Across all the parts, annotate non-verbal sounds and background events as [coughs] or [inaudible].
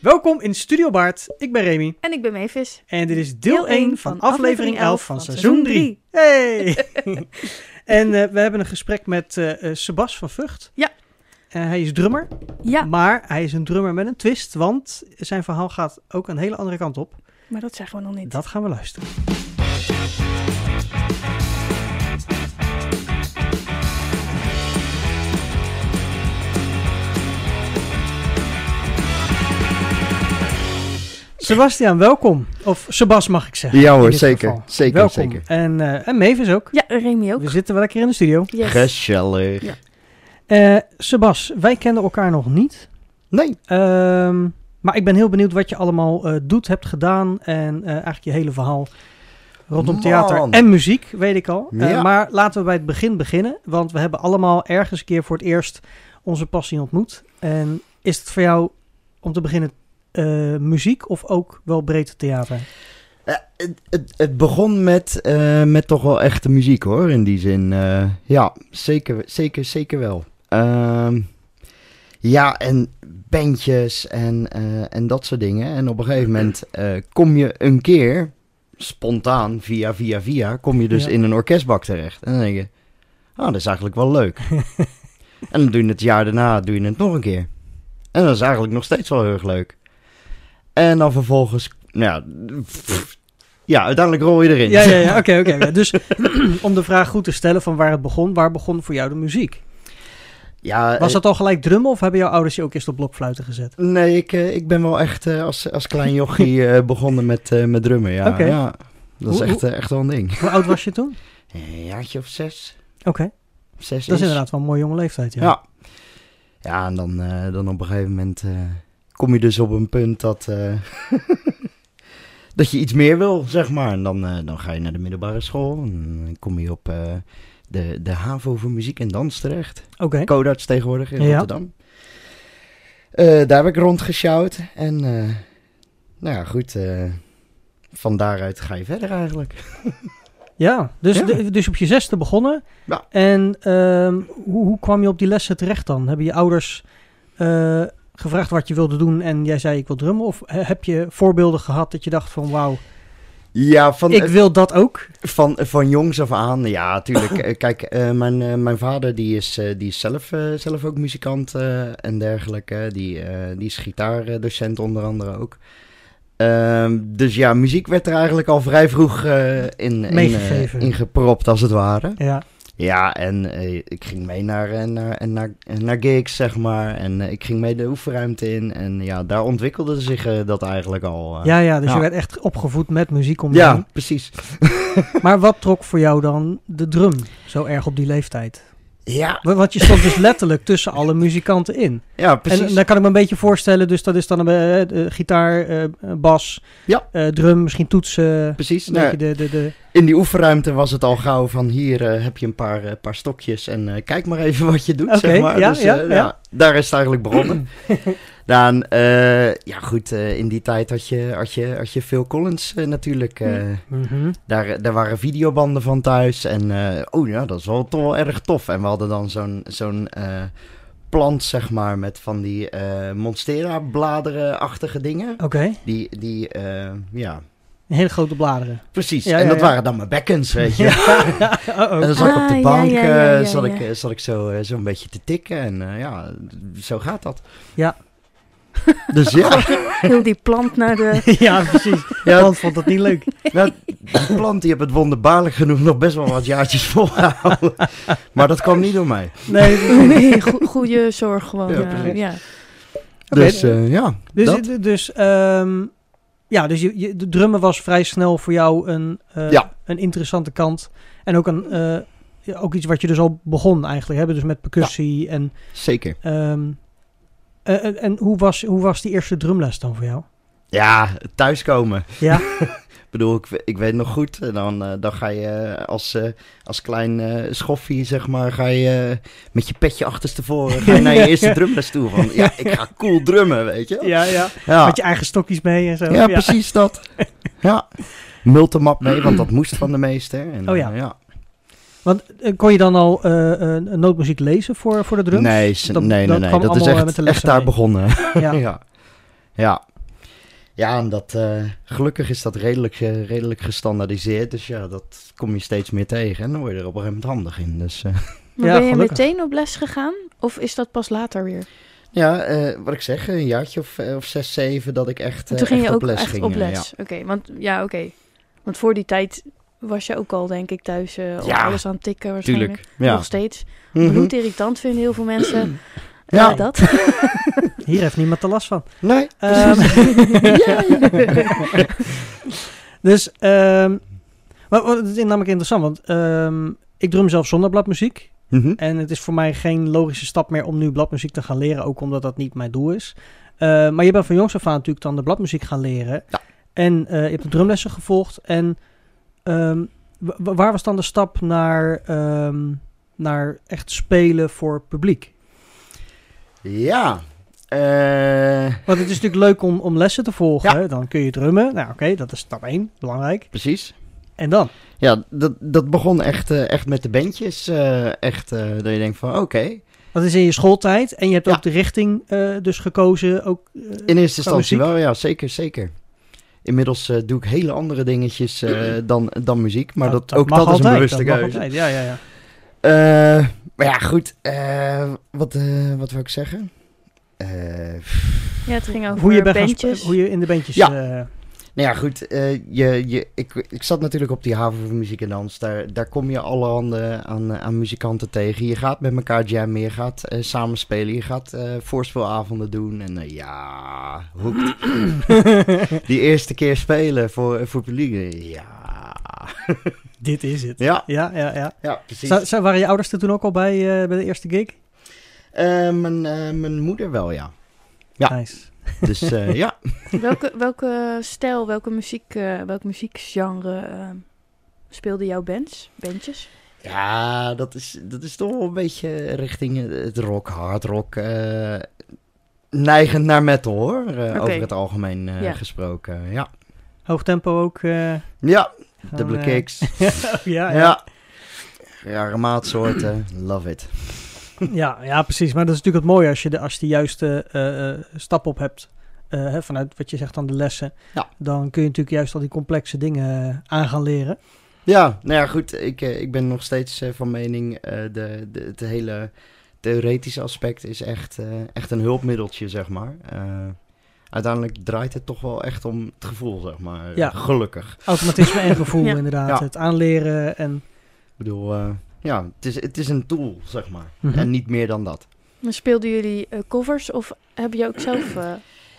Welkom in Studio Baard. Ik ben Remy. En ik ben Mavis. En dit is deel, Deel 1 één van van aflevering aflevering 11 van 11 van seizoen seizoen 3. Hey! [laughs] en eh, we hebben een gesprek met eh, Sebas van Vught. Ja. Hij is drummer, Ja, maar hij is een drummer met een twist, want zijn verhaal gaat ook een hele andere kant op. maar dat zeggen we nog niet. Dat gaan we luisteren. Sebastian, welkom. Of Sebas mag ik zeggen. Ja hoor, zeker. geval. Zeker, welkom. zeker. En, eh en Mavis ook. Ja, Remy ook. We zitten wel lekker in de studio. Yes. Gezellig. Ja. Eh Sebas, wij kennen elkaar nog niet. Nee, Ehm, maar ik ben heel benieuwd wat je allemaal eh, doet, hebt gedaan. En eh, eigenlijk je hele verhaal rondom Man. theater en muziek, weet ik al. Ja. maar laten we bij het begin beginnen. Want we hebben allemaal ergens een keer voor het eerst onze passie ontmoet. En is het voor jou om te beginnen eh, muziek of ook wel breed theater? Het, het, het begon met, eh, met toch wel echte muziek hoor, in die zin. eh, ja, zeker, zeker, zeker wel. Ehm, ja, en bandjes en, en dat soort dingen. En op een gegeven moment kom je een keer, spontaan, via, via, via, kom je dus Ja. in een orkestbak terecht. En dan denk je, ah, dat is eigenlijk wel leuk. [laughs] en dan doe je het jaar daarna, doe je het nog een keer. En dat is eigenlijk nog steeds wel heel erg leuk. En dan vervolgens, nou ja, pff, ja, uiteindelijk rol je erin. Ja, ja, ja. [laughs] Oké, oké. oké. Dus [clears throat] om de vraag goed te stellen van waar het begon, waar begon voor jou de muziek? Ja, Was dat al gelijk drummen of hebben jouw ouders je ook eerst op blokfluiten gezet? Nee, ik, eh, ik ben wel echt eh, als, als klein jochie [laughs] eh, begonnen met, met drummen. Ja, Oké. ja. Dat is echt, echt wel een ding. Hoe oud was je toen? [laughs] Een jaartje of zes. Oké, Zes dat is inderdaad wel een mooie jonge leeftijd. Ja. Ja. Ja, en dan, dan op een gegeven moment kom je dus op een punt dat, eh, [laughs] dat je iets meer wil, zeg maar. En dan, eh, dan ga je naar de middelbare school. En dan kom je op eh, de, de HAVO voor muziek en dans terecht. Oké. Codarts tegenwoordig in Ja. Rotterdam. Daar heb ik rondgesjouwd. En nou ja, goed. van daaruit ga je verder eigenlijk. [laughs] Ja, dus, Ja. de- dus op je zesde begonnen. Ja. En ehm, hoe, hoe kwam je op die lessen terecht dan? Hebben je ouders gevraagd wat je wilde doen en jij zei ik wil drummen? Of he- heb je voorbeelden gehad dat je dacht van wauw, Ja, van, ik wil dat ook? van, van jongs af aan. Ja, [coughs] tuurlijk. Eh, Kijk, eh, mijn, eh, mijn vader die is, eh, die is zelf, eh, zelf ook muzikant eh, en dergelijke. Die, eh, die is gitaardocent onder andere ook. Ehm, dus ja, muziek werd er eigenlijk al vrij vroeg eh, in, in, eh, in gepropt, als het ware. Ja, Ja, en eh, ik ging mee naar, eh, naar, naar, naar gigs, zeg maar. En eh, ik ging mee de oefenruimte in. En ja, daar ontwikkelde zich eh, dat eigenlijk al. ja, ja dus Ja. je werd echt opgevoed met muziek om je ja, heen. precies. [laughs] Maar wat trok voor jou dan de drum zo erg op die leeftijd? Ja, Wa- Want je stond dus letterlijk tussen alle muzikanten in. ja precies. En dan kan ik me een beetje voorstellen, dus dat is dan een eh, gitaar, eh, bas, Ja. eh, drum, misschien toetsen. precies. Nou, de, de, de... in die oefenruimte was het al gauw van hier heb je een paar, paar stokjes en kijk maar even wat je doet, Oké, zeg maar. ja, dus, ja, ja. daar is het eigenlijk begonnen. [clears throat] Dan, eh, ja goed, eh, in die tijd had je, had je, had je Phil Collins eh, natuurlijk. eh, Mhm. Daar, daar waren videobanden van thuis. En eh, oh ja, dat is wel toch wel erg tof. En we hadden dan zo'n zo'n eh, plant, zeg maar, met van die eh Monstera-bladeren-achtige dingen. Oké, Die, die eh, ja, hele grote bladeren. precies. Ja, en ja, dat ja. waren dan mijn bekkens, weet je. [laughs] Uh-oh. En dan zat ik op de Ah, bank, ja, ja, ja, ja, zat, ja. Ik, zat ik zo, zo een beetje te tikken. En eh, ja, zo gaat dat. Ja. Dus ja, Heel die plant naar de... [laughs] ja, precies. ja Want vond dat niet leuk. [laughs] nou, die plant die heb het wonderbaarlijk genoeg nog best wel wat jaartjes volgehouden. [laughs] Maar dat kwam niet door mij. Nee, Nee, go- goede zorg gewoon. Ja, Ja, ja. Dus eh, ja, dus, dat. dus, ehm, ja, dus je, je, de drummen was vrij snel voor jou een, eh, Ja. een interessante kant. En ook, een, eh, ja, ook iets wat je dus al begon eigenlijk. Hè? Dus met percussie en... Zeker. ehm, eh, en en hoe, was, hoe was die eerste drumles dan voor jou? Ja, thuiskomen. Ja, [laughs] Ik bedoel, ik, ik weet nog goed. En dan, eh, dan ga je eh, als, eh, als klein eh, schoffie, zeg maar, ga je eh, met je petje achterstevoren [laughs] ga je naar je eerste drumles toe. Van, ja, ik ga cool drummen, weet je. ja, ja. Ja, Met je eigen stokjes mee en zo. ja precies dat. [laughs] Ja. Multimap mee, want dat moest van de meester. En, Oh ja. eh, ja. Want eh, kon je dan al eh, een nootmuziek lezen voor, voor de drums? Nee, Dat- nee, nee, dat nee. Dat is eh, echt, met de echt lessen daar mee. begonnen. [laughs] Ja. ja. Ja. Ja, en dat, eh, gelukkig is dat redelijk, eh, redelijk gestandaardiseerd. Dus ja, dat kom je steeds meer tegen. En dan word je er op een gegeven moment handig in. Dus eh, Maar Ja, ben je gelukkig. meteen op les gegaan? Of is dat pas later weer? ja, eh, wat ik zeg, een jaartje of, eh, of zes, zeven dat ik echt, eh, toen ging echt je ook op les echt ging. op eh, les. Oké, want ja, oké. Want voor die tijd was je ook al, denk ik, thuis eh, op Ja, alles aan het tikken Ja, waarschijnlijk. tuurlijk. Ja. Nog steeds. Mhm. Bloedirritant vinden heel veel mensen. [clears throat] Ja. Eh, dat. [laughs] Hier heeft niemand er last van. Nee, Ehm, ja, [laughs] ja. [laughs] dus, ehm maar, wat- het is namelijk interessant, want ehm, ik drum zelf zonder bladmuziek. Mhm. En het is voor mij geen logische stap meer om nu bladmuziek te gaan leren, ook omdat dat niet mijn doel is. Eh, maar je bent van jongs af aan natuurlijk dan de bladmuziek gaan leren. Ja. En eh, je hebt de drumlessen gevolgd. En ehm, wa- wa- waar was dan de stap naar, ehm, naar echt spelen voor publiek? Ja. Eh, Want het is natuurlijk leuk om, om lessen te volgen. Ja. Dan kun je drummen. Nou oké, dat is stap 1, belangrijk. precies. En dan? Ja, dat, dat begon echt, eh, echt met de bandjes. eh, echt dat je denkt van, oké. Dat is in je schooltijd. En je hebt Ja. ook de richting dus gekozen. Ook, In eerste instantie muziek? wel, ja, zeker, zeker. Inmiddels eh, doe ik hele andere dingetjes eh, dan, dan muziek. Maar dat, ook dat is een bewuste keuze. Ja, ja, ja. Eh, maar ja, goed. eh, wat, eh, wat wil ik zeggen? Eh, Ja, het ging over Hoe je, bandjes. hoe je in de bandjes... Ja. Nou ja, goed. eh, je, je, ik, ik zat natuurlijk op die haven voor muziek en dans. Daar, daar kom je allerhande aan, eh, aan muzikanten tegen. Je gaat met elkaar jammen, je gaat eh samenspelen, je gaat eh voorspeelavonden doen. En ja, hoekt. [laughs] die eerste keer spelen voor, voor publiek. Ja, [laughs] dit is het. ja, Ja, ja, ja. ja precies. Zou, zou- waren je ouders er toen ook al bij, bij de eerste gig? Mijn, mijn moeder wel, ja. Ja. Nice. Dus eh, ja. Welke, welke stijl, welke muziek, eh, welk muziekgenre eh, speelden jouw bands, bandjes? Ja, dat is, dat is toch wel een beetje richting het rock, hard rock. eh, neigend naar metal hoor, eh, Oké. over het algemeen eh, Ja. gesproken. Ja, Hoog tempo ook. eh, ja dubbele kicks. [laughs] ja, ja. ja. Rare maatsoorten, love it. Ja, ja, precies. Maar dat is natuurlijk het mooie als je de, als je de juiste eh, eh, stap op hebt. eh, hè, vanuit wat je zegt dan de lessen. Ja. Dan kun je natuurlijk juist al die complexe dingen aan gaan leren. Ja, nou ja, goed. Ik, ik ben nog steeds van mening, de, de, het hele theoretische aspect is echt, echt een hulpmiddeltje, zeg maar. Uiteindelijk draait het toch wel echt om het gevoel, zeg maar. Ja. Gelukkig. Automatisme en gevoel [laughs] Ja. inderdaad. Ja. Het aanleren en... Ik bedoel, ja, het is, het is een tool, zeg maar. Mhm. En niet meer dan dat. Maar Speelden jullie eh, covers of heb je ook zelf eh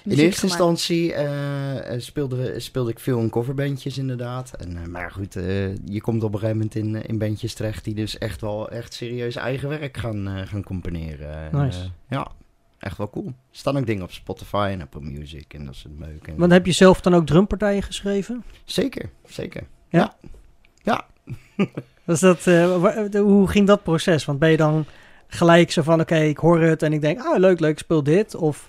In eerste gemaakt? instantie eh, speelde, we, speelde ik veel in coverbandjes inderdaad. En, eh, maar goed, eh, je komt op een gegeven moment in, in bandjes terecht die dus echt wel echt serieus eigen werk gaan, gaan componeren. En, Nice. ja, echt wel cool. Er staan ook dingen op Spotify en Apple Music en dat is het leuk. En, Want heb je zelf dan ook drumpartijen geschreven? Zeker, zeker. Dat, eh, [laughs] wa- de- hoe ging dat proces? Want ben je dan gelijk zo van, oké, ik hoor het en ik denk, ah, leuk, leuk, speel dit. Of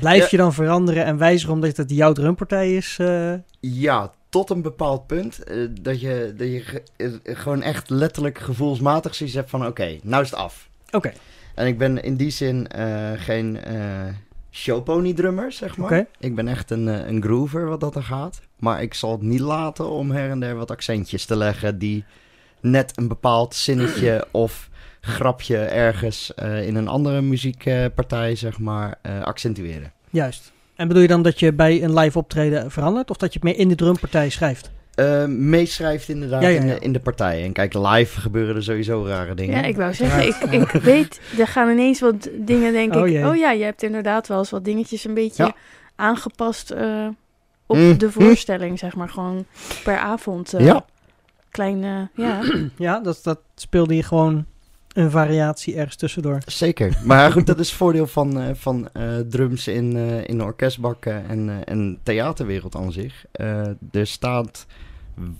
blijf Ja. je dan veranderen en wijzigen omdat het jouw drumpartij is? eh? Ja, tot een bepaald punt. eh, dat je, dat je ge- eh, gewoon echt letterlijk gevoelsmatig zoiets hebt van... Oké, nou is het af. Oké, En ik ben in die zin eh, geen eh showpony drummer, zeg maar. Oké. Ik ben echt een, eh, een groover wat dat er gaat. Maar ik zal het niet laten om her en der wat accentjes te leggen... die net een bepaald zinnetje of grapje ergens eh, in een andere muziekpartij, zeg maar, eh, accentueren. juist. En bedoel je dan dat je bij een live optreden verandert? Of dat je het meer in de drumpartij schrijft? Eh meeschrijft inderdaad Ja, ja, In, de, in de partij. En kijk, live gebeuren er sowieso rare dingen. Ja, ik wou zeggen, ik, ik [laughs] weet, er gaan ineens wat dingen, denk Oh ik. jee. Oh ja, je hebt inderdaad wel eens wat dingetjes een beetje Ja. aangepast eh, op Mm, de mm. voorstelling, zeg maar. Gewoon per avond. eh, Ja. Kleine, ja. [clears throat] Ja, dat, dat speelde je gewoon een variatie ergens tussendoor. Zeker. Maar goed, dat is het voordeel van, eh, van eh, drums in, eh, in de orkestbakken en, eh, en theaterwereld aan zich. Eh, er staat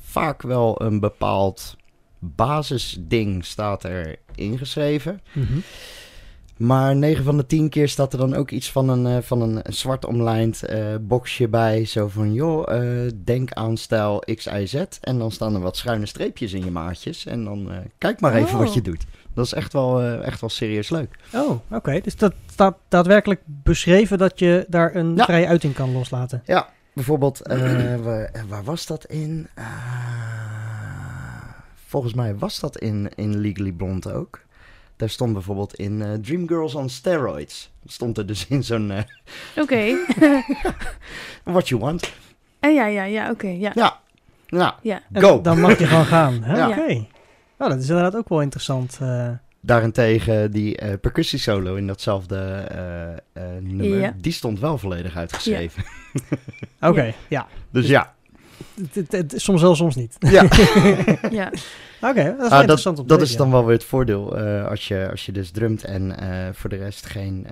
vaak wel een bepaald basisding staat er ingeschreven. Mhm. Maar 9 van de 10 keer staat er dan ook iets van een, eh, van een, een zwart omlijnd eh, boxje bij. Zo van, joh, eh, denk aan stijl X, Y, Z. En dan staan er wat schuine streepjes in je maatjes. En dan kijk maar even Oh. wat je doet. Dat is echt wel, echt wel serieus leuk. Oh, oké. Dus dat staat daadwerkelijk beschreven dat je daar een Ja. vrije uiting kan loslaten. bijvoorbeeld, eh, [clears throat] waar, waar was dat in? Ah, volgens mij was dat in, in Legally Blonde ook. Daar stond bijvoorbeeld in eh, Dreamgirls on Steroids. Stond er dus [laughs] in zo'n eh, Oké. [laughs] What You Want. En ja, ja, ja, oké. ja. Ja, nou, Ja. En Go. Dan mag je gewoon gaan. hè? [laughs] Ja. Oké. Nou, dat is inderdaad ook wel interessant. eh. daarentegen die eh percussiesolo in datzelfde eh, eh, nummer, Ja. die stond wel volledig uitgeschreven. Oké, ja. Dus ja, het- soms wel, soms niet. ja. ja. Oké, dat is wel Ah, interessant om dat, te dat weten, is dan ja. wel weer het voordeel eh, als, je, als je dus drumt en eh, voor de rest geen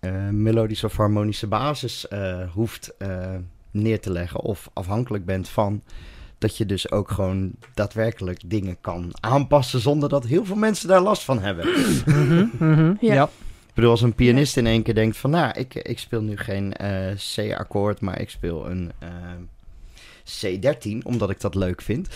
eh, melodische of harmonische basis eh, hoeft eh, neer te leggen of afhankelijk bent van dat je dus ook gewoon daadwerkelijk dingen kan aanpassen zonder dat heel veel mensen daar last van hebben. Mhm, mhm, [laughs] Ja. ja. Ik bedoel, als een pianist in één keer denkt van, nou, ik, ik speel nu geen eh, C-akkoord, maar ik speel een C13, omdat ik dat leuk vind.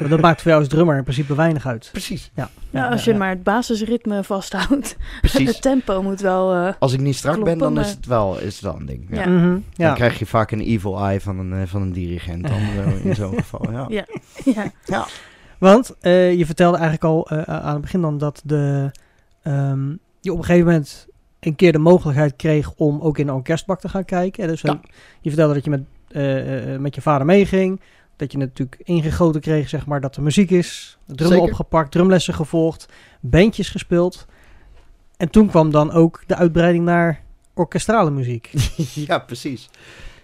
Maar dat maakt voor jou als drummer in principe weinig uit. Precies, Ja, Ja, als je maar het basisritme vasthoudt. [laughs] precies. Het tempo moet wel... eh, Als ik niet strak ben, dan is het wel, is het wel een ding. Ja. Ja. Mhm, Dan ja. krijg je vaak een evil eye van een, eh, van een dirigent dan, zo, [laughs] in zo'n geval. Ja. [laughs] Ja. ja. Want eh, je vertelde eigenlijk al eh, aan het begin dan dat de, ehm, je op een gegeven moment een keer de mogelijkheid kreeg om ook in een orkestbak te gaan kijken. En Dus Ja. eh, je vertelde dat je met, eh, eh, met je vader meeging. Dat je natuurlijk ingegoten kreeg, zeg maar, dat er muziek is. Drummen Zeker. opgepakt, drumlessen gevolgd, bandjes gespeeld. En toen kwam dan ook de uitbreiding naar orkestrale muziek. [laughs] ja, precies.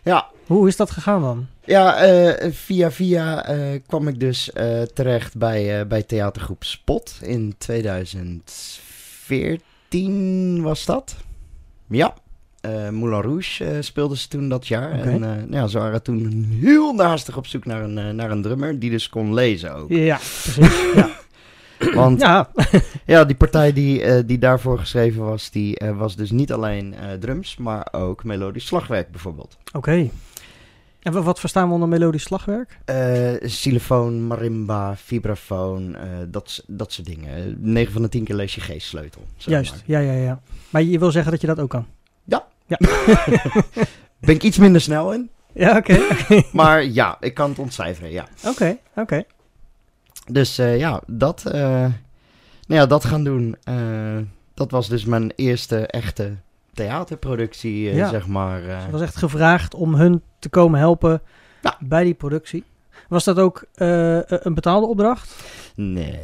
Ja, Hoe is dat gegaan dan? ja eh, via via eh, kwam ik dus eh, terecht bij, eh, bij theatergroep Spot in 2014 was dat. Ja. Eh Moulin Rouge eh, speelden ze toen dat jaar. En eh, nou ja, ze waren toen heel naastig op zoek naar een, naar een drummer die dus kon lezen ook. Ja, precies. ja. [laughs] Want ja. [laughs] Ja, die partij die, die daarvoor geschreven was, die was dus niet alleen drums, maar ook melodisch slagwerk bijvoorbeeld. Oké. En wa- wat verstaan we onder melodisch slagwerk? Xylofoon, marimba, vibrafoon, dat, dat soort dingen. 9 van de 10 keer lees je G-sleutel. Juist, maar. ja, ja, ja. Maar je wil zeggen dat je dat ook kan? Ja. [laughs] Ben ik iets minder snel in, ja oké. [laughs] maar ja, ik kan het ontcijferen, ja. Oké, oké. Dus eh, ja, dat, eh, nou ja, dat gaan doen. eh, dat was dus mijn eerste echte theaterproductie, Ja. zeg maar. Het was echt gevraagd om hun te komen helpen Ja. bij die productie. Was dat ook eh, een betaalde opdracht? Nee.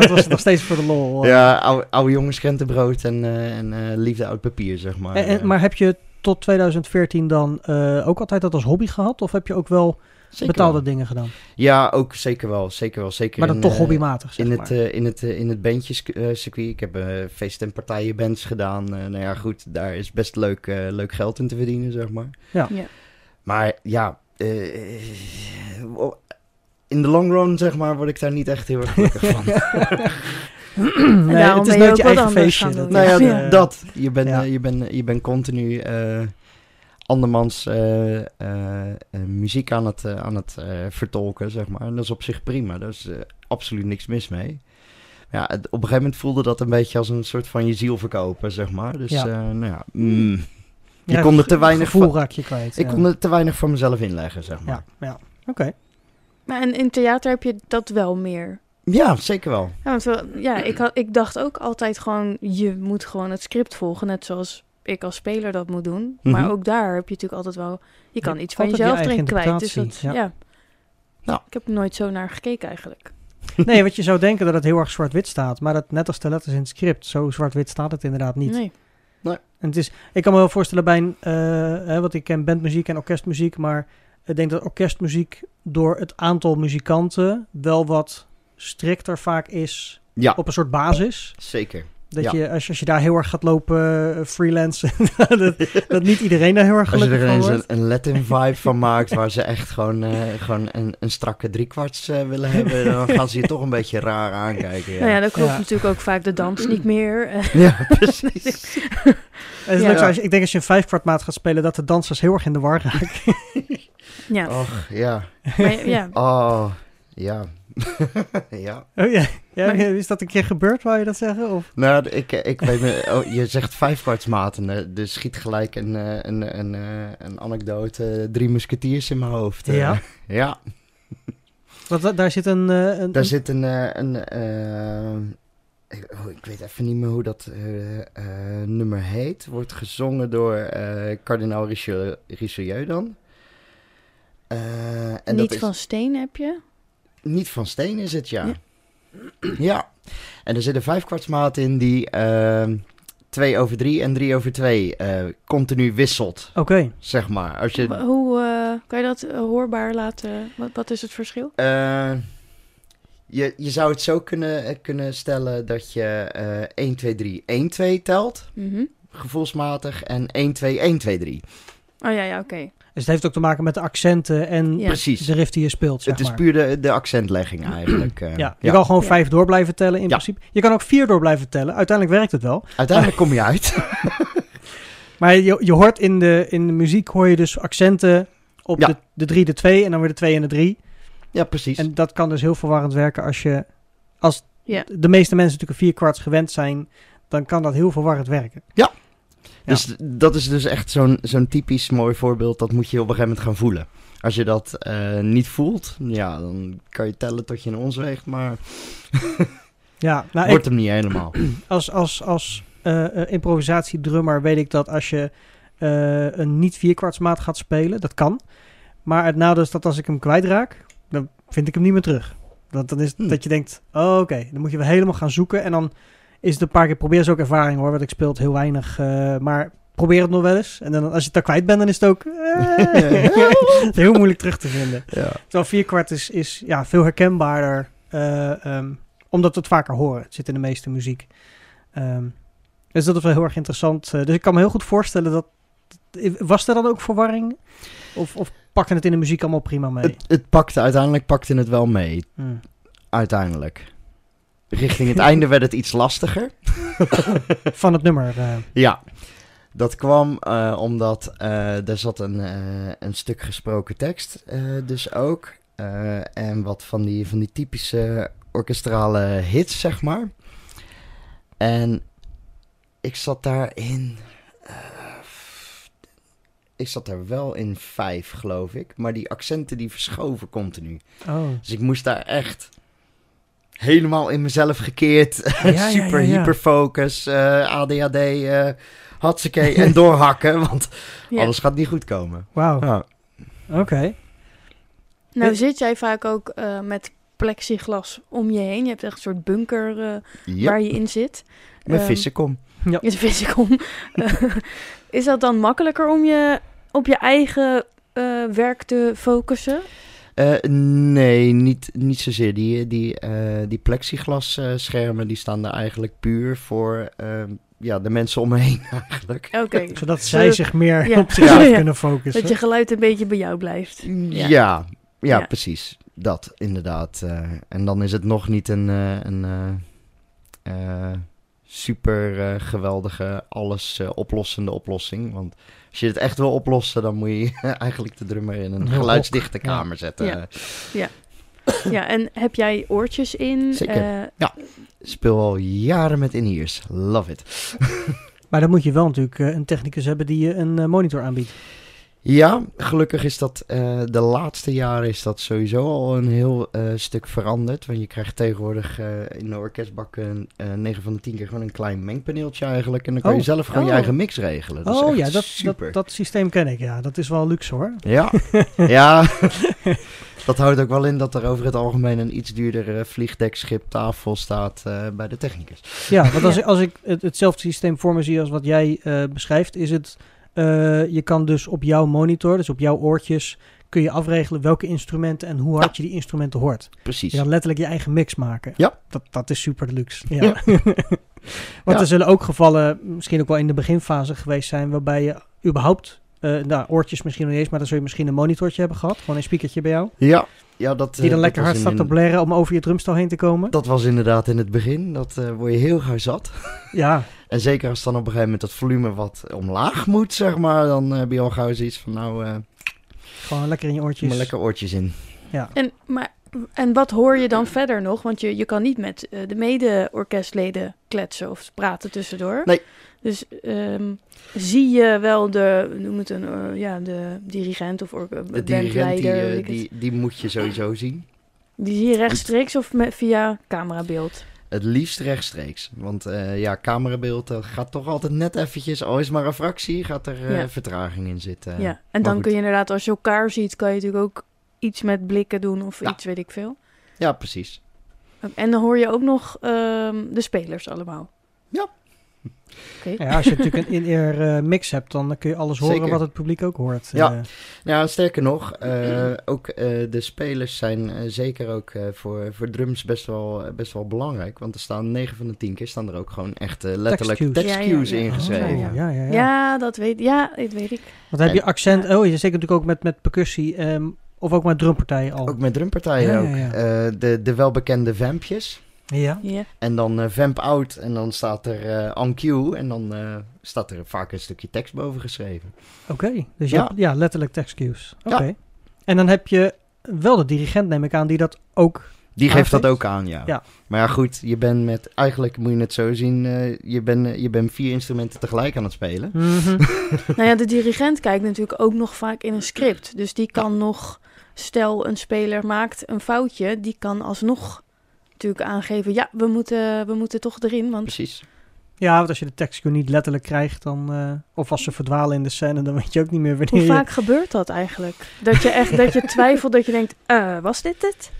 dat was nog steeds voor de lol. [laughs] Ja, oude, oude jongens krentenbrood en, eh, en eh, liefde oud papier, zeg maar. En, en- maar heb je tot 2014 dan eh, ook altijd dat als hobby gehad? Of heb je ook wel Zeker betaalde wel. dingen gedaan? Ja, ook zeker wel. Zeker wel. Zeker Maar dan in, toch hobbymatig, zeg In maar. het, in het, in het bandjescircuit. Ik heb eh feest- en partijenbands gedaan. Eh, nou ja, goed, daar is best leuk, eh, leuk geld in te verdienen, zeg maar. Ja. Ja. Maar ja, eh, in de long run, zeg maar, word ik daar niet echt heel erg gelukkig van. [laughs] [laughs] nee, het is nooit je eigen feestje. Dat nou ja, [laughs] eh, dat. Je bent, ja. eh, je bent, je bent continu eh, andermans eh, eh, eh, muziek aan het, eh, aan het eh, vertolken, zeg maar. En dat is op zich prima. Daar is eh, absoluut niks mis mee. Ja, het- op een gegeven moment voelde dat een beetje als een soort van je ziel verkopen, zeg maar. Dus, nou ja, mm, je ja, kon er te weinig gevoel raak je kwijt. ik ja. kon er te weinig van mezelf inleggen, zeg maar. Ja, ja. oké. Maar en in theater heb je dat wel meer. Ja, zeker wel. Ja, want wel, ja ik, had, ik dacht ook altijd gewoon, je moet gewoon het script volgen. Net zoals ik als speler dat moet doen. Maar Mhm. ook daar heb je natuurlijk altijd wel... Je kan iets van je jezelf eigen erin kwijt. Dus dat, interpretatie, ja. Nou. Ik heb er nooit zo naar gekeken eigenlijk. [laughs] Nee, want je zou denken dat het heel erg zwart-wit staat. Maar dat, net als de letters in het script, zo zwart-wit staat het inderdaad niet. Nee. En het is, ik kan me wel voorstellen bij een, eh, hè, want ik ken bandmuziek en orkestmuziek, maar ik denk dat orkestmuziek door het aantal muzikanten wel wat strikter vaak is Ja, op een soort basis. zeker. Dat Ja. je, als, je- als je daar heel erg gaat lopen eh, freelance, [laughs] dat, dat niet iedereen daar heel erg Als je gelukkig er van eens wordt. een, een Latin vibe van maakt, waar ze echt gewoon, eh, gewoon een, een strakke driekwart eh willen hebben, [laughs] dan gaan ze je toch een beetje raar aankijken. Ja, Nou ja, dan klopt Ja. natuurlijk ook vaak de dans niet meer. Ja, precies. [laughs] Het is Ja. leuk zo als je- ik denk als je een vijfkwartmaat gaat spelen, dat de dansers heel erg in de war raken. ja. [laughs] Och, ja. Maar ja, Oh, ja. [laughs] ja. Oh, ja. Ja, Maar- is dat een keer gebeurd, wou je dat zeggen? Of? Nou, ik, ik weet me, oh, je zegt vijfkwartsmaten, dus schiet gelijk een, eh, een, een, eh, een anekdote, drie musketiers in mijn hoofd. eh. Ja? Ja, Want da- daar zit een... eh, een daar een- zit een, een eh, ik, oh, ik weet even niet meer hoe dat eh, eh, nummer heet. Wordt gezongen door eh kardinaal Richelieu, Richelieu dan. Eh, en Niet dat is, van steen heb je. Niet van steen is het, ja. Ja. [clears throat] Ja. En er zit een vijfkwartsmaat in die ehm 2 over 3 en 3 over 2 eh, continu wisselt, Oké, zeg maar. Als je, Hoe eh, kan je dat hoorbaar laten? Wat, wat is het verschil? eh, je, je zou het zo kunnen, eh, kunnen stellen dat je eh 1, 2, 3, 1, 2 telt, Mhm. gevoelsmatig, en 1, 2, 1, 2, 3. Oh ja, ja, oké. dus het heeft ook te maken met de accenten en Ja. Precies. de riff die je speelt, zeg Het is maar. puur de, de accentlegging eigenlijk. eh. Ja, je kan gewoon Ja. vijf door blijven tellen in Ja. principe. Je kan ook vier door blijven tellen. Uiteindelijk werkt het wel. Uiteindelijk kom je uit. [laughs] Maar je, je hoort in de, in de muziek hoor je dus accenten op Ja. de, de drie, de twee en dan weer de twee en de drie. Ja, precies. En dat kan dus heel verwarrend werken als je... Als Ja. de meeste mensen natuurlijk een vierkwarts gewend zijn, dan kan dat heel verwarrend werken. Ja. Dus dat is dus echt zo'n zo'n typisch mooi voorbeeld. Dat moet je op een gegeven moment gaan voelen. Als je dat eh, niet voelt, ja, dan kan je tellen tot je een ons weegt, maar [laughs] Ja, nou, ik, wordt hem niet helemaal. [clears throat] als, als, als eh, eh, improvisatiedrummer weet ik dat als je eh, een niet vierkwartsmaat gaat spelen, dat kan. Maar het nadeel is dat als ik hem kwijtraak, vind ik hem niet meer terug. Want dan is Hmm. dat je denkt, oh, oké, dan moet je weer helemaal gaan zoeken. En dan is het een paar keer, probeer is ook ervaring hoor, want ik speel het heel weinig. eh, maar probeer het nog wel eens. En dan, als je het dan kwijt bent, dan is het ook eh, [laughs] [laughs] heel moeilijk terug te vinden. ja. Terwijl vierkwart is, is ja, veel herkenbaarder, eh, ehm, omdat we het vaker horen. Het zit in de meeste muziek. Ehm, dus dat is wel heel erg interessant. Dus ik kan me heel goed voorstellen dat... Was er dan ook verwarring? Of, of pakte het in de muziek allemaal prima mee? Het, het pakte, uiteindelijk pakte het wel mee. Hmm. Uiteindelijk. Richting het einde werd het iets lastiger. [laughs] Van het nummer. eh. Ja, dat kwam eh, omdat eh er zat een, een stuk gesproken tekst dus ook. En wat van die, van die typische orkestrale hits, zeg maar. En ik zat daarin... ik zat daar wel in vijf, geloof ik. Maar die accenten die verschoven continu. oh. Dus ik moest daar echt helemaal in mezelf gekeerd. ja, super [laughs] ja, ja. hyperfocus, eh, ADHD, eh hatsakee en [laughs] doorhakken. Want Ja. alles gaat niet goed komen. Wauw, Ja. oké. Nou Eh. zit jij vaak ook eh, met plexiglas om je heen. Je hebt echt een soort bunker eh, Ja, waar je in zit. met Ehm, vissen kom. [laughs] Is fysiek om. Eh, is dat dan makkelijker om je op je eigen eh, werk te focussen? Eh, nee, niet, niet zozeer. Die, die, eh, die plexiglas eh, schermen die staan daar eigenlijk puur voor ehm, ja, de mensen om me heen [laughs] eigenlijk. Oké. Zodat zij zich meer Ja. op [laughs] zichzelf Ja. kunnen focussen. Dat je geluid een beetje bij jou blijft. Ja, Ja. ja, Ja. precies. Dat, inderdaad. eh. en dan is het nog niet een, eh, een super eh, geweldige, alles eh, oplossende oplossing. Want als je het echt wil oplossen, dan moet je [laughs] eigenlijk de drummer in een geluidsdichte ja. kamer zetten. [laughs] Ja. Ja, en heb jij oortjes in? Zeker. Eh, Speel al jaren met in-ears. Love it. [laughs] Maar dan moet je wel natuurlijk een technicus hebben die je een monitor aanbiedt. Ja, gelukkig is dat eh, de laatste jaren is dat sowieso al een heel eh, stuk veranderd. Want je krijgt tegenwoordig eh, in de orkestbakken eh 9 van de 10 keer gewoon een klein mengpaneeltje eigenlijk. En dan kan je Oh. zelf gewoon je Oh. eigen mix regelen. Dat is oh echt ja, dat, super. dat, dat systeem ken ik. Ja, dat is wel luxe hoor. Ja, [laughs] ja. [laughs] dat houdt ook wel in dat er over het algemeen een iets duurdere vliegdekschip tafel staat bij de technicus. Ja, want als, Ja. ik, als ik het, hetzelfde systeem voor me zie als wat jij beschrijft, is het, eh, je kan dus op jouw monitor, dus op jouw oortjes, kun je afregelen welke instrumenten en hoe hard je die instrumenten hoort. Precies. Je kan letterlijk je eigen mix maken. Ja. Dat, dat is super deluxe. Ja. Ja. [laughs] Want er zullen ook gevallen, misschien ook wel in de beginfase geweest zijn, waarbij je überhaupt, eh, nou, oortjes misschien nog niet eens, maar dan zul je misschien een monitortje hebben gehad, gewoon een speakertje bij jou, Ja, ja dat, die eh, dan lekker dat hard staat te blaren om over je drumstel heen te komen. Dat was inderdaad in het begin. Dat eh, word je heel gauw zat. [laughs] Ja, En zeker als dan op een gegeven moment dat volume wat omlaag moet, zeg maar. Dan eh, heb je al gauw zoiets van, nou, eh gewoon lekker in je oortjes. maar lekker oortjes in. En, maar En wat hoor je dan verder nog? Want je, je kan niet met eh, de mede-orkestleden kletsen of praten tussendoor. Nee. Dus ehm, zie je wel de, noem het een, eh, ja, de dirigent of or- De dirigent, die, eh, die, die moet je sowieso zien. die zie je rechtstreeks of met, via camerabeeld? Het liefst rechtstreeks. Want eh, ja, camerabeeld gaat toch altijd net eventjes, al is maar een fractie, gaat er Ja. vertraging in zitten. ja, en maar dan goed. kun je inderdaad, als je elkaar ziet, kan je natuurlijk ook iets met blikken doen of Ja. iets, weet ik veel. Ja, precies. En dan hoor je ook nog ehm, de spelers allemaal. Ja. Oké. Ja, als je natuurlijk een in-ear eh, mix hebt, dan kun je alles horen Zeker. wat het publiek ook hoort. Ja. Eh, Ja, sterker nog, eh, ook eh, de spelers zijn zeker ook eh, voor, voor drums best wel, best wel belangrijk. Want er staan 9 van de 10 keer staan er ook gewoon echt letterlijk Ja, ja, cues ja. ingeschreven. oh, ja. ja, ja, dat weet, ja, dat weet ik. Want dan heb je En- accent, oh, je zeker natuurlijk ook met, met percussie, ehm, of ook met drumpartijen al. Ook met drumpartijen Ja, ook. ja, ja. Eh, de, de welbekende vampjes. Ja. Ja. En dan eh, vamp out en dan staat er eh on cue en dan eh, staat er vaak een stukje tekst boven geschreven. Oké, dus Ja. hebt ja, letterlijk text cues. Oké. Ja. En dan heb je wel de dirigent, neem ik aan, die dat ook... Die geeft dat ook aan, ja. Ja. Maar ja, goed, je bent met, eigenlijk moet je het zo zien, eh, je bent je bent vier instrumenten tegelijk aan het spelen. Mhm. [laughs] Nou ja, de dirigent kijkt natuurlijk ook nog vaak in een script. Dus die kan nog, stel een speler maakt een foutje, die kan alsnog natuurlijk aangeven, ja, we moeten, we moeten toch erin. Want Precies. Ja, want als je de tekstcue niet letterlijk krijgt, dan... eh, of als ze verdwalen in de scène, dan weet je ook niet meer wanneer hoe je... vaak gebeurt dat eigenlijk? Dat je echt, dat je [laughs] twijfelt, dat je denkt, eh, was dit het?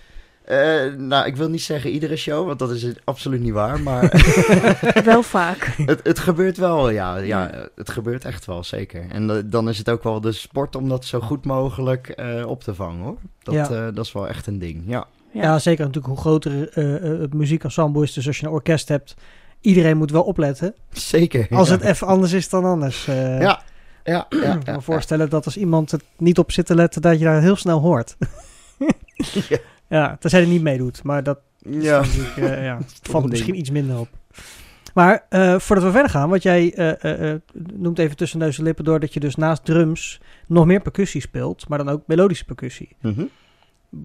Eh, nou, ik wil niet zeggen iedere show, want dat is het absoluut niet waar. Maar [laughs] Wel vaak. [laughs] het, het gebeurt wel, ja, ja. Het gebeurt echt wel, zeker. En da- dan is het ook wel de sport om dat zo goed mogelijk eh, op te vangen, hoor. Dat, Ja. eh, dat is wel echt een ding, ja. Ja. Ja, zeker natuurlijk hoe groter eh, eh, het muziekensemble is. Dus als je een orkest hebt, iedereen moet wel opletten. Zeker. Als ja. het even anders is dan anders. eh. Ja, ja, ja. ik ja, kan me voorstellen dat als iemand het niet op zit te letten, dat je daar heel snel hoort. [laughs] Ja. ja, tenzij hij niet meedoet. Maar dat Ja. eh, ja, [laughs] valt misschien iets minder op. Maar eh, voordat we verder gaan, wat jij eh, eh, eh, noemt even tussen neus en lippen door dat je dus naast drums nog meer percussie speelt, maar dan ook melodische percussie. Mhm.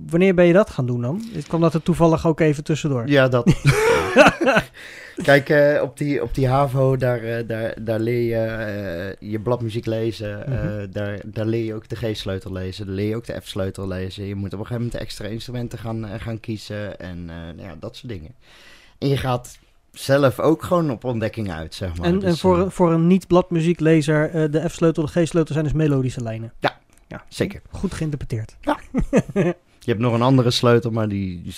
Wanneer ben je dat gaan doen dan? Kwam dat er toevallig ook even tussendoor? Ja, dat. [laughs] Kijk, eh, op, die, op die HAVO, daar, eh, daar, daar leer je eh, je bladmuziek lezen. Mhm. daar, daar leer je ook de G-sleutel lezen. Daar leer je ook de F-sleutel lezen. Je moet op een gegeven moment extra instrumenten gaan, gaan kiezen. En nou ja, dat soort dingen. En je gaat zelf ook gewoon op ontdekking uit, zeg maar. En, en Dus, voor, een- voor een niet-bladmuzieklezer, de F-sleutel, de G-sleutel zijn dus melodische lijnen. Ja, ja. zeker. Goed geïnterpreteerd. [laughs] Je hebt nog een andere sleutel, maar die,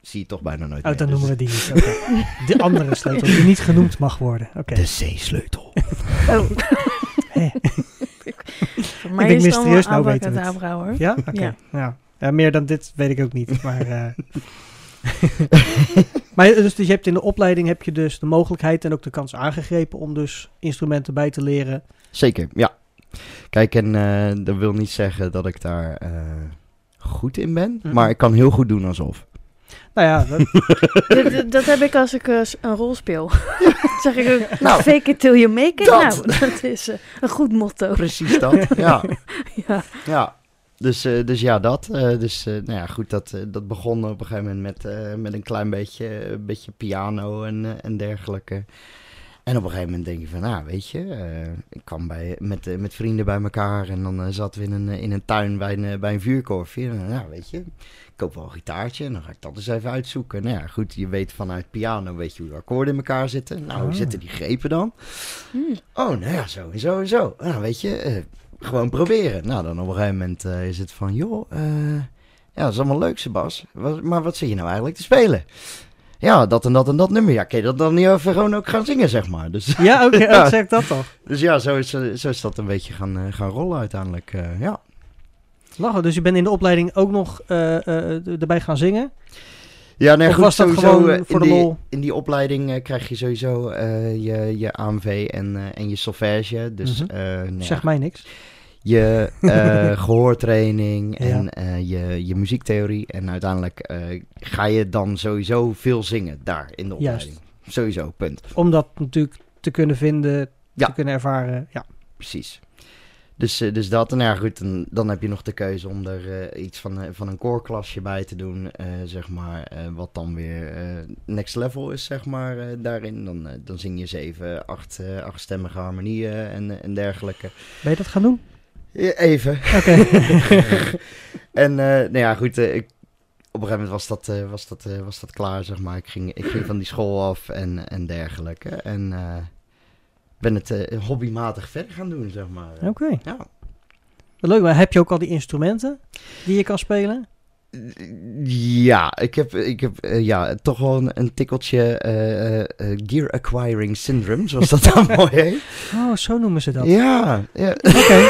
zie je toch bijna nooit Oh, dan Dus- noemen we die niet. [laughs] De andere sleutel die niet genoemd mag worden. Oké. De C-sleutel. [laughs] Oh. Voor mij denk is mysterieus, nou weten we het. abracadabra, hoor. Ja? Oké. Ja. Ja. Ja. meer dan dit weet ik ook niet. [laughs] Maar, eh. maar dus, dus je hebt in de opleiding heb je dus de mogelijkheid en ook de kans aangegrepen om dus instrumenten bij te leren. Zeker, ja. Kijk, en eh, dat wil niet zeggen dat ik daar eh, goed in ben, Mhm. maar ik kan heel goed doen alsof. Nou ja, dat, [laughs] Dat- heb ik als ik eh, een rol speel. [laughs] zeg ik ook, Nou, fake it till you make it. dat. Nou, dat is eh, een goed motto. Precies dat, [laughs] ja. Ja. ja. Dus, eh, dus ja, dat. eh, dus eh, nou ja, goed, dat, dat begon op een gegeven moment met, eh, met een klein beetje, een beetje piano en, en dergelijke. En op een gegeven moment denk je van, nou, weet je, eh, ik kwam bij, met, eh, met vrienden bij elkaar en dan eh, zaten we in een, in een tuin bij een, bij een vuurkorfje. En, nou, weet je, ik koop wel een gitaartje en dan ga ik dat eens even uitzoeken. Nou ja, goed, je weet vanuit piano, weet je hoe de akkoorden in elkaar zitten. Nou, hoe Ah. zitten die grepen dan? Hmm. Oh, nou ja, zo en zo en zo. Nou, weet je, gewoon proberen. Nou, dan op een gegeven moment is het van, joh, ja, dat is allemaal leuk, Sebas. Maar wat zit je nou eigenlijk te spelen? Ja, dat en dat en dat nummer. Ja, kun je dat dan niet even gewoon ook gaan zingen, zeg maar. Dus, ja, oké, [laughs] Ja. zeg dat toch. dus ja, zo is, eh, zo is dat een beetje gaan, eh, gaan rollen uiteindelijk. eh, ja. Lachen. Dus je bent in de opleiding ook nog erbij gaan zingen? Ja, nee, Of goed, was dat sowieso, gewoon voor in de die, lol? In die opleiding krijg je sowieso je, je AMV en, en je solfège. Dus Mhm. nou Zeg mij niks. Je eh, [laughs] gehoortraining Ja. en eh, je, je muziektheorie. En uiteindelijk eh, ga je dan sowieso veel zingen daar in de Juist. opleiding. Sowieso, punt. Om dat natuurlijk te kunnen vinden, Ja. te kunnen ervaren. Ja. Precies. Dus, dus dat. En ja, goed, dan, dan heb je nog de keuze om er iets van, van een koorklasje bij te doen, zeg maar. wat dan weer next level is, zeg maar, daarin. Dan, dan zing je zeven, acht, achtstemmige harmonieën en, en dergelijke. Ben je dat gaan doen? Even. Oké. [laughs] en eh, nou ja, goed, eh, ik, op een gegeven moment was dat, eh, was, dat, was dat klaar, zeg maar. Ik ging, ik ging van die school af en, en dergelijke. En ben het hobbymatig verder gaan doen, zeg maar. Oké. Ja. Leuk, maar heb je ook al die instrumenten die je kan spelen? Ja, ik heb, ik heb eh, ja, toch wel een, een tikkeltje eh, eh, gear acquiring syndrome, zoals dat dan [laughs] mooi heet. Oh, zo noemen ze dat. Ja, ja. Oké.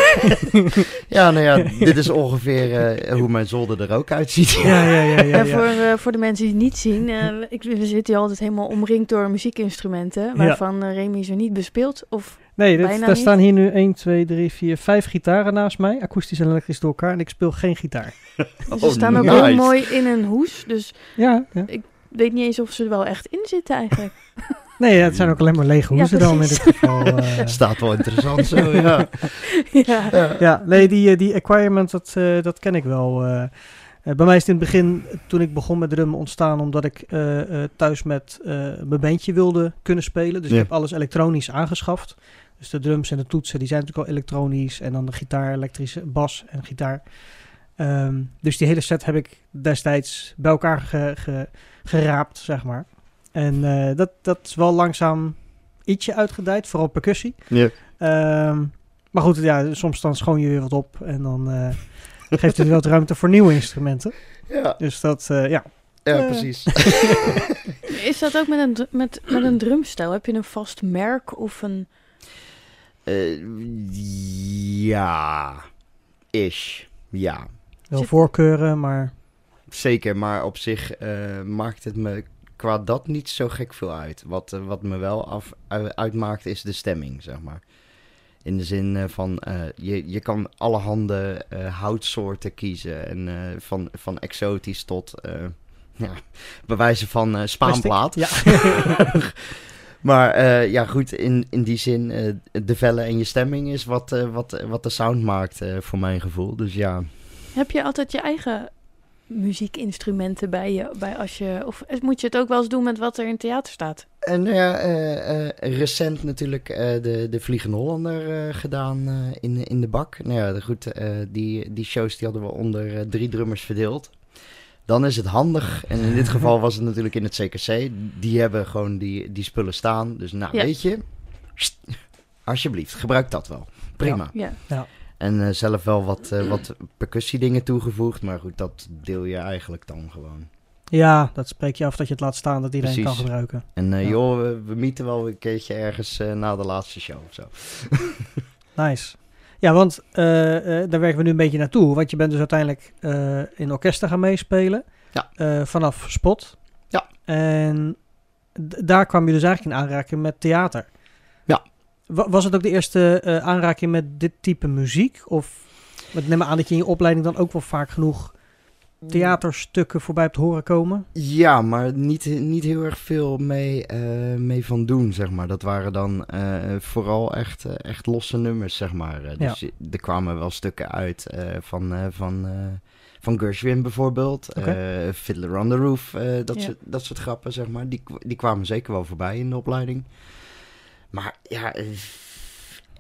[laughs] ja, nou ja, dit is ongeveer eh, hoe mijn zolder er ook uitziet. Ja, ja, ja, ja. Voor, eh, voor de mensen die het niet zien, eh, ik, we zitten hier altijd helemaal omringd door muziekinstrumenten, waarvan Remy ze niet bespeelt. Of Nee, dit, bijna daar niet. staan hier nu 1, 2, 3, 4, 5 gitaren naast mij. Akoestisch en elektrisch door elkaar. En ik speel geen gitaar. [laughs] ze Oh, staan ook nice. heel mooi in een hoes, dus Ja, ja. ik weet niet eens of ze er wel echt in zitten eigenlijk. [laughs] Nee, het zijn ook alleen maar lege Ja, hoezen dan in dit geval. [laughs] eh. Staat wel interessant zo, ja. ja. ja. ja, nee, die, eh, die acquirement, dat, eh, dat ken ik wel. bij mij is het in het begin, toen ik begon met drummen, ontstaan omdat ik eh, eh, thuis met eh, mijn bandje wilde kunnen spelen. Dus Ja. ik heb alles elektronisch aangeschaft. Dus de drums en de toetsen, die zijn natuurlijk al elektronisch. En dan de gitaar, elektrische bas en gitaar. Ehm, dus die hele set heb ik destijds bij elkaar ge- ge- geraapt, zeg maar. En eh, dat, dat is wel langzaam ietsje uitgedijd, vooral percussie. Ja. Ehm, maar goed, ja, soms dan schoon je weer wat op en dan eh, geeft het wat ruimte voor nieuwe instrumenten. Ja, Dus dat, eh, ja. ja, Eh. precies. [laughs] Is dat ook met een, met, met een drumstijl? Heb je een vast merk of een... Eh, ja, ish, ja. Wel voorkeuren, maar Zeker, maar op zich eh, maakt het me qua dat niet zo gek veel uit. Wat, eh, wat me wel af, uitmaakt is de stemming, zeg maar. In de zin van, eh, je, je kan allerhande eh houtsoorten kiezen. En eh, van, van exotisch tot, eh [laughs] ja, bewijzen van eh spaanplaat. Ja. [laughs] [laughs] Maar eh, ja, goed, in, in die zin, eh, de vellen en je stemming is wat, eh, wat, wat de sound maakt voor mijn gevoel. Dus ja, Heb je altijd je eigen muziekinstrumenten bij je? Bij als je of moet je het ook wel eens doen met wat er in het theater staat? En nou ja, recent natuurlijk de, de Vliegende Hollander gedaan in, in de bak. Nou ja, goed, die, die shows die hadden we onder drie drummers verdeeld. Dan is het handig, en in dit geval [laughs] was het natuurlijk in het CKC, die hebben gewoon die, die spullen staan. Dus nou, Ja. weet je, alsjeblieft, gebruik dat wel. Prima. Ja. En eh, zelf wel wat, eh, wat percussiedingen toegevoegd, maar goed, dat deel je eigenlijk dan gewoon. ja, dat spreek je af dat je het laat staan dat iedereen Precies. kan gebruiken. En eh, Ja. joh, we, we mieten wel een keertje ergens eh, na de laatste show of zo. [laughs] Nice. Ja, want eh, eh, daar werken we nu een beetje naartoe. Want je bent dus uiteindelijk eh, in orkesten gaan meespelen. Ja. Vanaf Spot. Ja. En daar kwam je dus eigenlijk in aanraking met theater. Ja. Wa- was het ook de eerste aanraking met dit type muziek? Of neem maar aan dat je in je opleiding dan ook wel vaak genoeg theaterstukken voorbij hebt horen komen? Ja, maar niet, niet heel erg veel mee, eh, mee van doen, zeg maar. Dat waren dan eh, vooral echt, eh, echt losse nummers, zeg maar. Dus er kwamen wel stukken uit van, van, van Gershwin bijvoorbeeld. Fiddler on the Roof, dat, Ja. soort, dat soort grappen, zeg maar. Die, die kwamen zeker wel voorbij in de opleiding. Maar ja,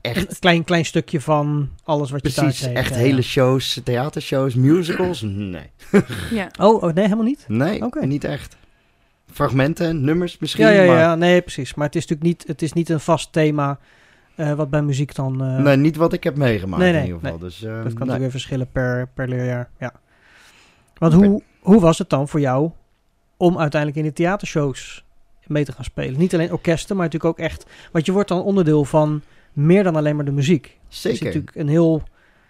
echt... Een klein, klein stukje van alles wat je thuis Precies, echt ja, hele ja. shows, theatershows, musicals? Nee. [laughs] ja. Oh, oh, nee, helemaal niet? Nee, Oké. niet echt. Fragmenten, nummers misschien, Ja, ja, ja, maar ja, nee, precies. Maar het is natuurlijk niet, het is niet een vast thema eh, wat bij muziek dan... eh, nee, niet wat ik heb meegemaakt Nee, in nee, ieder geval. nee. Dus, eh, dat kan nee. natuurlijk weer verschillen per, per leerjaar. Ja. Want hoe, hoe was het dan voor jou om uiteindelijk in de theatershows mee te gaan spelen? Niet alleen orkesten, maar natuurlijk ook echt... Want je wordt dan onderdeel van meer dan alleen maar de muziek. Er is Zeker. natuurlijk een heel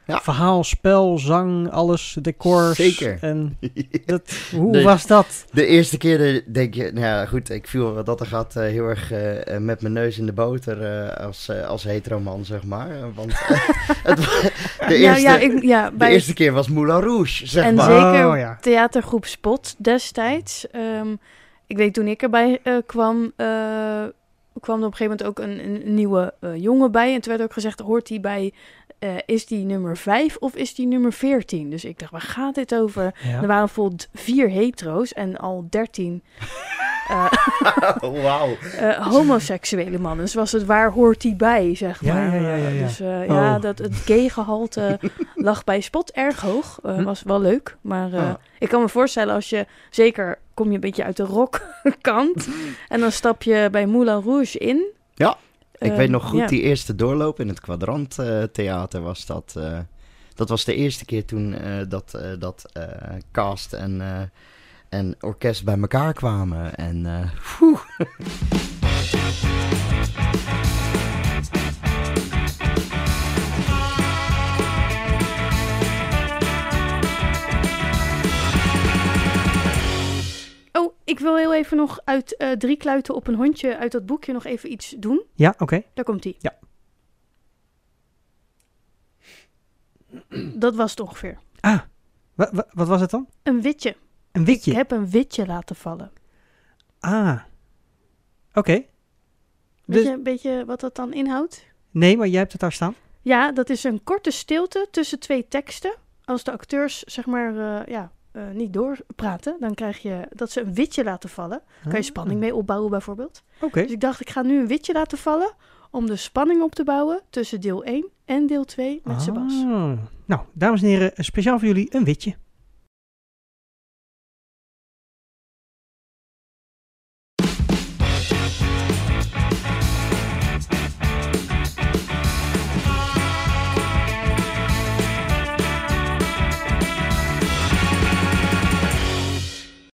Ja. verhaal, spel, zang, alles, decors. Zeker. En [laughs] dat, hoe De- was dat? De eerste keer de- denk je, nou ja, goed, ik viel wat dat er gaat eh, heel erg eh, eh, met mijn neus in de boter eh, als, als heteroman, zeg maar. Want [laughs] het, de, ja, eerste, ja, ik, ja, de bij eerste keer was Moulin Rouge, zeg En maar. zeker Oh, ja. theatergroep Spot destijds. Ehm, ik weet toen ik erbij eh, kwam, eh, kwam er op een gegeven moment ook een, een nieuwe eh, jongen bij. En toen werd ook gezegd, hoort hij bij eh, is die nummer 5 of is die nummer 14? Dus ik dacht, waar gaat dit over? Ja. Er waren bijvoorbeeld vier hetero's en al 13 eh, [laughs] [laughs] Wauw. eh, homoseksuele mannen. Dus was het waar hoort die bij, zeg Ja, maar. ja, ja, ja, ja. Dus eh, ja, Oh. dat, het gay-gehalte [laughs] lag bij Spot erg hoog. Eh, Hm. Was wel leuk. Maar eh, Ah. ik kan me voorstellen als je... Zeker kom je een beetje uit de rockkant. [laughs] en dan stap je bij Moulin Rouge in. Ja, Ik Eh, weet nog goed, ja. die eerste doorloop in het Kwadrant eh, Theater was dat. eh, dat was de eerste keer toen eh, dat, eh, dat eh, cast en, eh, en orkest bij elkaar kwamen. En eh. Oh, ik wil heel even nog uit eh, Drie kluiten op een hondje... uit dat boekje nog even iets doen. Ja, oké. Daar komt ie. Ja. Dat was het ongeveer. Ah, wa- wa- wat was het dan? Een witje. Een witje? Ik heb een witje laten vallen. Ah, oké. Weet Dus- je een beetje wat dat dan inhoudt? Nee, maar jij hebt het daar staan. Ja, dat is een korte stilte tussen twee teksten. Als de acteurs zeg maar eh, ja, eh, niet doorpraten, dan krijg je dat ze een witje laten vallen. Kan je spanning mee opbouwen bijvoorbeeld. Ah, Oké. Dus ik dacht, ik ga nu een witje laten vallen om de spanning op te bouwen tussen deel 1 en deel 2 met Sebas. Ah. Nou, dames en heren, speciaal voor jullie een witje.